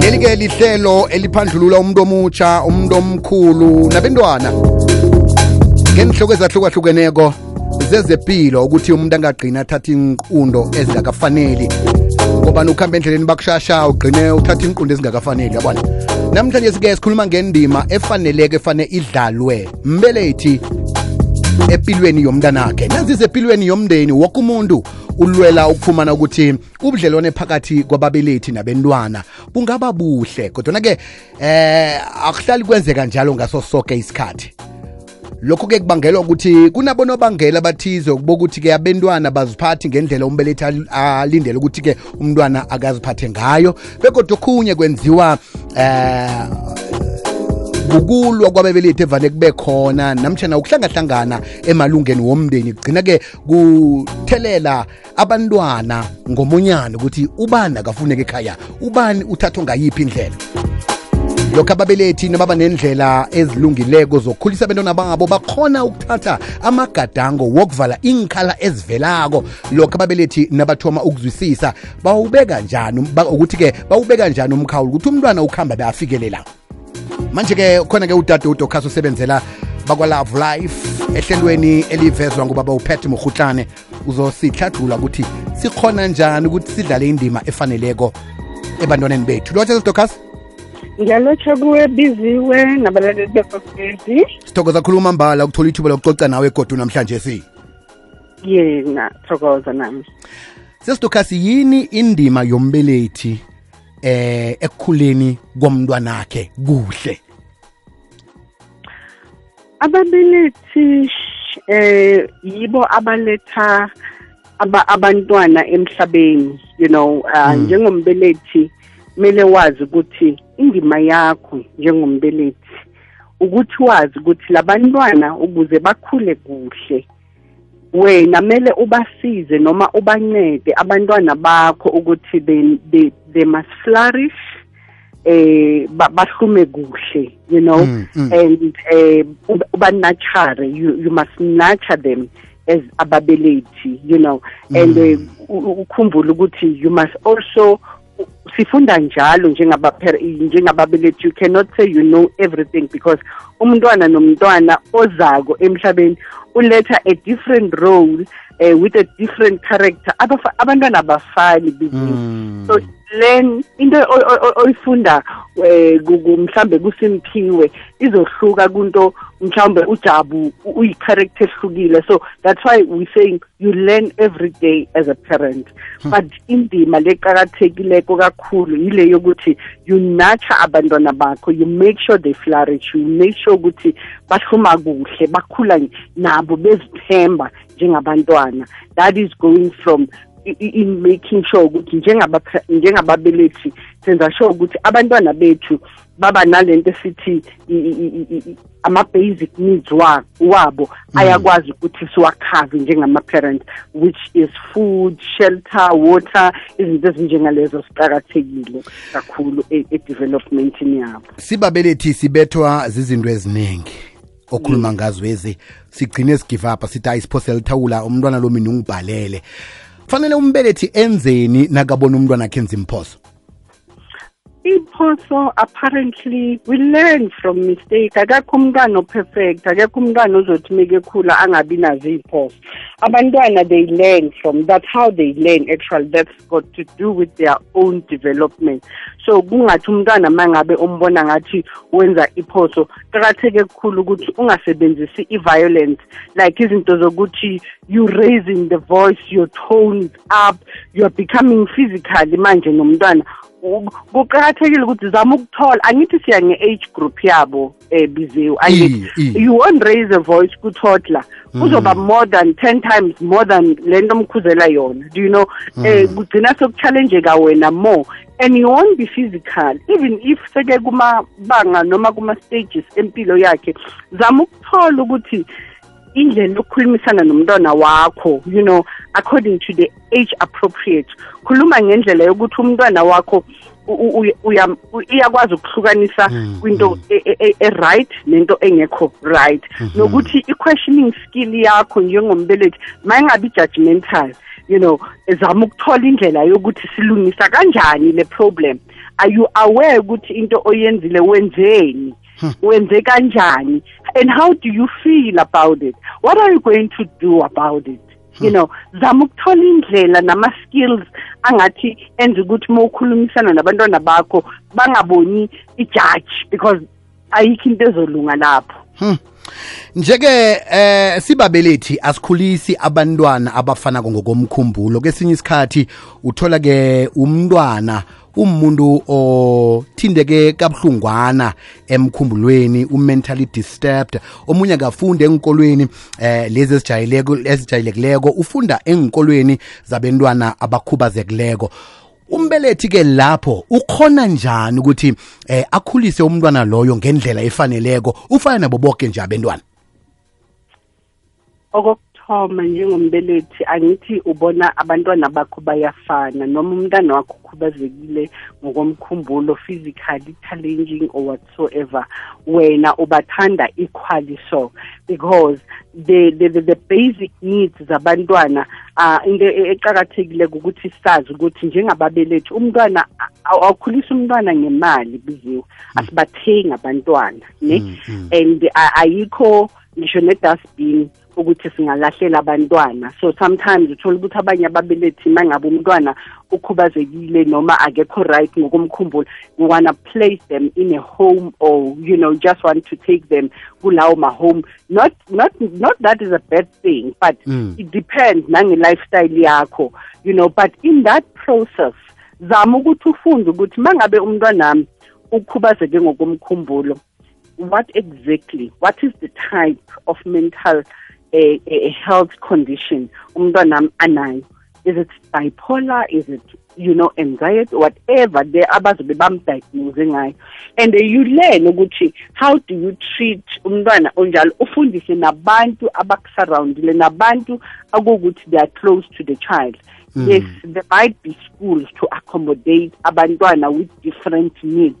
leli-ke lihlelo eliphandlulula umuntu omutsha umuntu omkhulu nabentwana ngeenhloko ezahlukahlukeneko zezepilo ukuthi umuntu angagcini athatha inqundo ezingakafaneli ngoba ukuhamba endleleni bakushasha ugcine uthatha inqundo ezingakafaneli yabona namhlanje sike sikhuluma ngendima efaneleke efane idlalwe mbelethi empilweni yomntanakhe nazize empilweni yomndeni woke umuntu ulwela ukufumana ukuthi ubudlelwane phakathi kwababelethi nabentwana kungaba buhle kodwa ke eh akuhlali kwenzeka njalo ngaso sonke isikhathi lokho ke kubangelwa ukuthi kunabonobangela abathize ukubokuthi ke abentwana baziphathi ngendlela umbelethi alindele ukuthi ke umntwana akaziphathe ngayo bekodwa okhunye kwenziwa eh ukulwa kwababelethi evane kube khona namtshana ukuhlangahlangana emalungeni womndeni kugcina-ke kuthelela abantwana ngomonyana ukuthi ubani akafuneke ekhaya ubani uthathwa ngayiphi indlela lokho ababelethi nababa nendlela ezilungileko zokukhulisa abantwana babo bakhona ukuthatha amagadango wokuvala iinkhala ezivelako lokho ababelethi nabathoma ukuzwisisa bawubeka njani um, ukuthi-ke bawubeka njani umkhawulo ukuthi umntwana ukuhamba beafikelela manje-ke khona-ke udade udokhasi usebenzela bakwalove life ehlelweni elivezwa ngubaba uphethe murhutlane uzosihlathula ukuthi sikhona njani ukuthi sidlale indima efaneleko ebantwaneni bethu lotsha sesitocas ngiyalotsha kuwe biziwe nabalaleli bekofezi sithokoza khulu umambala ukuthola ithuba lokucoca nawe egodu namhlanje si yena thokoza nami sesitocas yini indima yombelethi eh ekukhuleni komntwanakhe kuhle ababelethi eh yibo abaletha aba abantwana emhlabeni you know uh, mm. njengombelethi kumele wazi ukuthi indima yakho njengombelethi ukuthi wazi ukuthi labantwana ukuze bakhule kuhle wena mele ubasize noma ubancede abantwana bakho ukuthi they, they, they must flourish eh bahlume kuhle you know mm, mm. and eh uba nurture you, you must nurture them as ababelethi you know mm. and eh, ukhumbula ukuthi you must also sifunda njalo njengababelethi you cannot say you know everything because umntwana nomntwana ozako emhlabeni uletha a different role uh, with a different character abantwana abafani bizini mm. so learn into oyifunda eh, mhlambe kusimphiwe izohluka kunto mhlawumbe ujabu uyicharacter ehlukile so that's why we saying you learn every day as a parent hmm. but indima leqakathekileko kakhulu yile yokuthi you nurture abantwana bakho you make sure they flourish you make sure ukuthi bahluma kuhle bakhula nabo bezithemba njengabantwana that is going from in making sure ukuthi njengababelethi senza sure ukuthi abantwana bethu baba nalento esithi ama-basic needs wabo mm. ayakwazi ukuthi siwakhave njengama-parent which is food shelter water izinto ezinjengalezo siqakathekile kakhulu e-, e-developmentini yabo sibabelethi sibethwa zizinto eziningi okhuluma mm. ngazo ezi sigcine sigive up sithi ayi siphosela ithawula umntwana lo mina ungibhalele kufanele umbelethi enzeni nakabona umntwana akhe enza imphoso iphoso apparently we learn from mistake akekho umntwana operfect akekho umntwana ozothi mekekhula angabi nazo iy'phoso abantwana they learn from that's how they learn actually that's got to do with their own development so kungathi umntwana mangabe umbona ngathi wenza iphoso qakatheke kukhulu ukuthi ungasebenzisi i-violence like izinto zokuthi you raising the voice your tone up you are becoming physically manje nomntwana kuqakathekile ukuthi zama ukuthola angithi siya nge-age group yabo um eh, biziwe angithi you won't raise a voice kutoddler mm. kuzoba more than ten times more than le nto omkhuzela yona do you know um eh, mm. kugcina sekuchallengeka wena more and you won't be physical even if seke kumabanga noma kuma-stages empilo yakhe zama ukuthola ukuthi indlela yokukhulumisana nomntwana wakho you know according to the age appropriate khuluma ngendlela yokuthi umntwana wakho iyakwazi ukuhlukanisa mm, kwinto mm. E, e, e, e-right nento engekho right mm-hmm. nokuthi i-questioning skill yakho njengombelethi mayingabi i-judgmental you know zama ukuthola indlela yokuthi silungisa kanjani le problem are you aware ukuthi into oyenzile wenzeni hmm. wenze kanjani and how do you feel about it what are you going to do about it hmm. you know zama ukuthola indlela nama-skills angathi enza ukuthi uma ukhulumisana nabantwana bakho bangaboni ijaji because ayikho into ezolunga lapho hmm. njeke eh sibabelethi asikhulisi abantwana abafanako ngokomkhumbulo kesinye isikhathi uthola ke umntwana umuntu othindeke kabuhlungwana emkhumbulweni umentally disturbed omunye akafunde enkolweni eh lezi ezijayeleko ezijayelekileko ufunda enkolweni zabentwana abakhubazekileko umbelethi ke lapho ukhona njani ukuthi eh akhulise umntwana loyo ngendlela efaneleko ufana nabo bonke nje abentwana okokuthoma njengombelethi angithi ubona abantwana bakho bayafana noma umntana wakho ukhubazekile ngokomkhumbulo physically challenging or whatsoever wena ubathanda equally so because the, the, the, the basic needs zabantwana uh, into e-, eqakathekile ukuthi sazi ukuthi njengababelethi umntwana awukhulisa umntwana ngemali biziwe mm. asibathengi abantwana ne mm, mm. and ayikho ngisho ne-dustbin ukuthi singalahlela abantwana so sometimes uthola ukuthi abanye ababelethi mangabe umntwana ukhubazekile noma akekho right ngokumkhumbula we wanna place them in a home or you know just want to take them kulawo ma-home not, not, not that is a bad thing but mm. it depends nange-lifestyle yakho you know but in that process zama ukuthi ufunde ukuthi mangabe umntwanami ukhubazeke ngokomkhumbulo what exactly what is the type of mental a, a, a health condition umntwana anayo is it bipolar is it you know anxiety whatever the abazobe bamdiagnose ngayo and uh, you learn ukuthi how do you treat umntwana onjalo ufundise nabantu abakusurroundile nabantu akuwukuthi they are close to the child mm. yes there might be schools to accommodate abantwana with different needs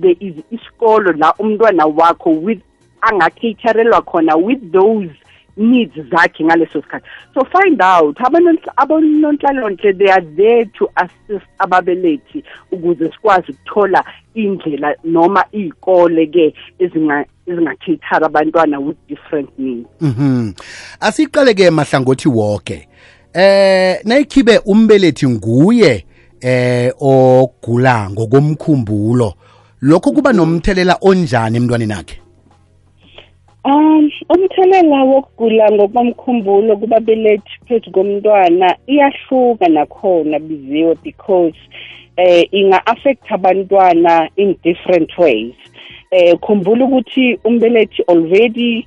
there is isikolo la umntwana wakho with angakhatharelwa khona with those needs zakhe ngaleso sikhathi so find out abononhlalonhle they are there to assist ababelethi ukuze sikwazi ukuthola indlela noma iy'kole ke ezingakhithara abantwana with different needs mm -hmm. asiqale ke mahlangothi woke eh nayikhibe umbelethi nguye eh ogula ngokomkhumbulo lokho kuba nomthelela onjani emntwaneni akhe Um umthelela wokugula ngokomkhumbulo kubabelethi phezu komntwana iyahluka nakhona biziwe because eh inga affect abantwana in different ways eh khumbula ukuthi umbelethi already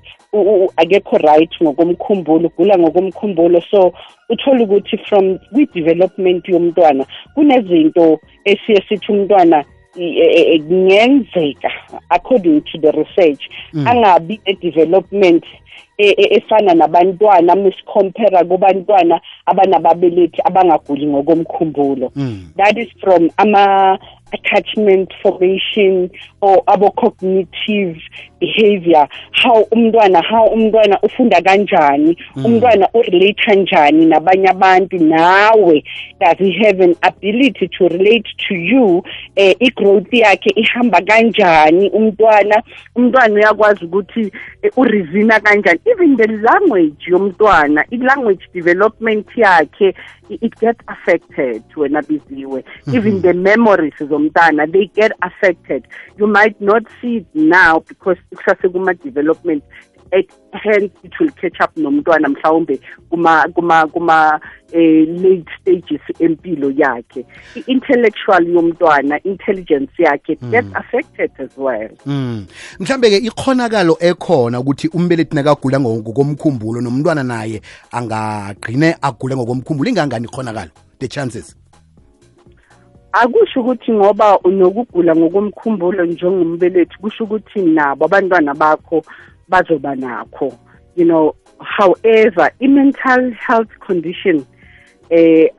akekho right ngokomkhumbulo ugula ngokomkhumbulo so uthole ukuthi from kwi-development yomntwana kunezinto esiye sithi umntwana e, e, e, kungenzeka according to the research mm. angabi ne-development efana nabantwana misikhompera kubantwana abanababelethi abangaguli ngokomkhumbulo mm. that is from ama attachment formation or abo-cognitive behavior how umntwana how umntwana ufunda kanjani mm. umntwana urelate njani nabanye abantu nawe does he have an ability to relate to you eh i-growth yakhe ihamba kanjani umntwana umntwana uyakwazi ukuthi eh, urizina kanjani even the language yomntwana i-language development yakhe it get affected wena biziwe mm-hmm. even the memories zomntana they get affected you might not see it now because kusase kuma-development at hence it will catch up nomntwana mhlawumbe kuma kuma kuma eh, late stages empilo yakhe i-intellectual yomntwana intelligence yakhe mm. gets affected as well mm. mhlambe-ke ikhonakalo ekhona ukuthi umbelethi nakagula ngokomkhumbulo nomntwana naye angagcine agule ngokomkhumbulo ingangani ikhonakalo the chances akusho ukuthi ngoba unokugula ngokomkhumbulo njengombelethi kusho ukuthi nabo abantwana bakho bazoba nakho you know however i-mental health condition eh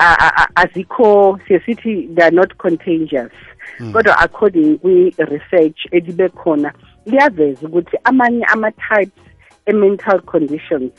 azikho siyesithi they are not contagious hmm. kodwa according kwi-research elibe khona liyaveza ukuthi amanye ama-types e-mental conditions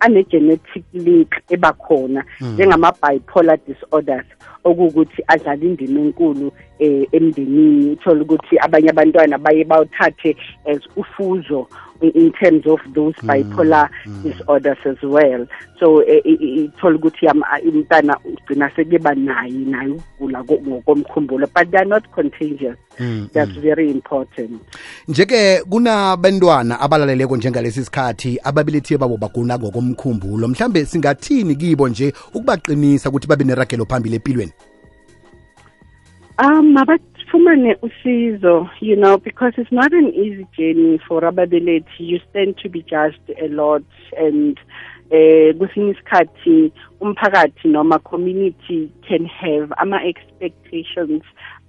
ane-genetic link ebakhona hmm. njengama-bipolar disorders okuwukuthi adlala indima enkulu um emndenini uthole ukuthi abanye abantwana baye bawuthathe as ufuzo in terms of those hmm. bipolar mm. disorders as well so eh, ithola ukuthi umntana ugcina sekeba naye naye ukugula ngokomkhumbulo but they are not contagious Mm, that's mm. very important njeke kunabantwana abalaleleko njengalesi sikhathi ababilithiye babo bagula ngokomkhumbulo mhlambe singathini kibo nje ukubaqinisa ukuthi babe neragelo phambili empilweni um mabafumane usizo you know because it's not an easy journey for ababelethi you stand to be judged a lot and eh kwesinye isikhathi umphakathi noma community can have ama expect expectations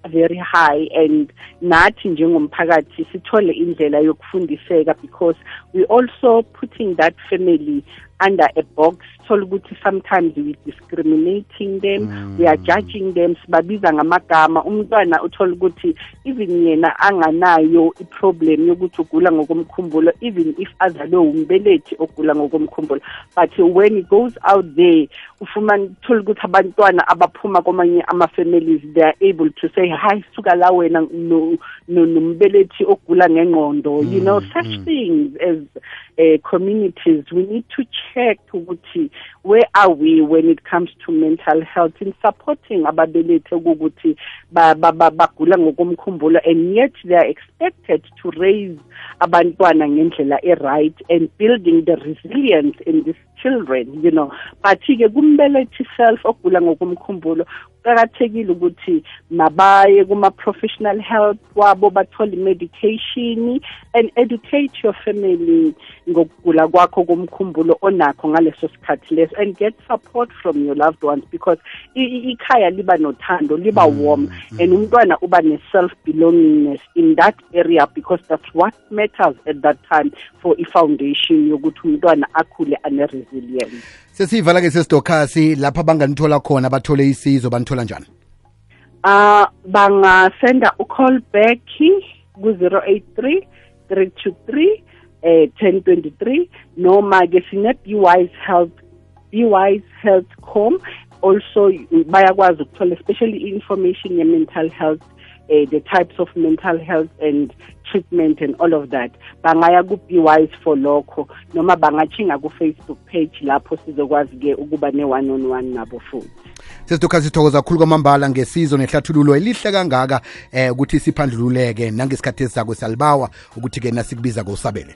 very high and nathi njengomphakathi sithole indlela yokufundiseka because we also putting that family under a box thola ukuthi sometimes we discriminating them mm. we are judging them sibabiza ngamagama umntwana uthola ukuthi even yena anganayo iproblem yokuthi ugula ngokomkhumbulo even if azalwe wumbelethi ogula ngokomkhumbulo but when he goes out there ufumane uthole ukuthi abantwana abaphuma kwamanye ama-families they are able to say hayi suka la wena nombelethi ogula ngengqondo you know mm, such mm. things as uh, communities we need to check ukuthi where are we when it comes to mental health in supporting ababelethi ukuthi bagula ngokomkhumbulo and yet they are expected to raise abantwana ngendlela e-right and building the resilience in this children you know but-ke kumbelethi self ogula ngokomkhumbulo kuqakathekile ukuthi mabaye kuma-professional health wabo bathole i-medication and educate your family ngokugula kwakho komkhumbulo onakho ngaleso sikhathi leso and get support from your loved ones because ikhaya liba nothando liba mm, warm mm. and umntwana uba ne-self belongingness in that area because that's what matters at that time for i-foundation yokuthi umntwana akhule ane-resilience sesiyivala ke sesidokhasi lapha banganithola khona bathole isizo banithola njani uh bangasenda u-call back ku-083 323 eh 1023 noma ke sine-bwise health BY's Health Com also bayakwazi ukuthola especially information in mental health uh, the types of mental health and treatment and all of that bangaya ku-be wise for lokho noma bangatshinga ku-facebook page lapho sizokwazi-ke ukuba ne-one on one nabo futhi sesiduka sithokoza kakhulu kwamambala ngesizo nehlathululo elihle kangaka eh ukuthi siphandlululeke nangesikhathi esizako siyalibawa ukuthi-ke nasikubiza kosabele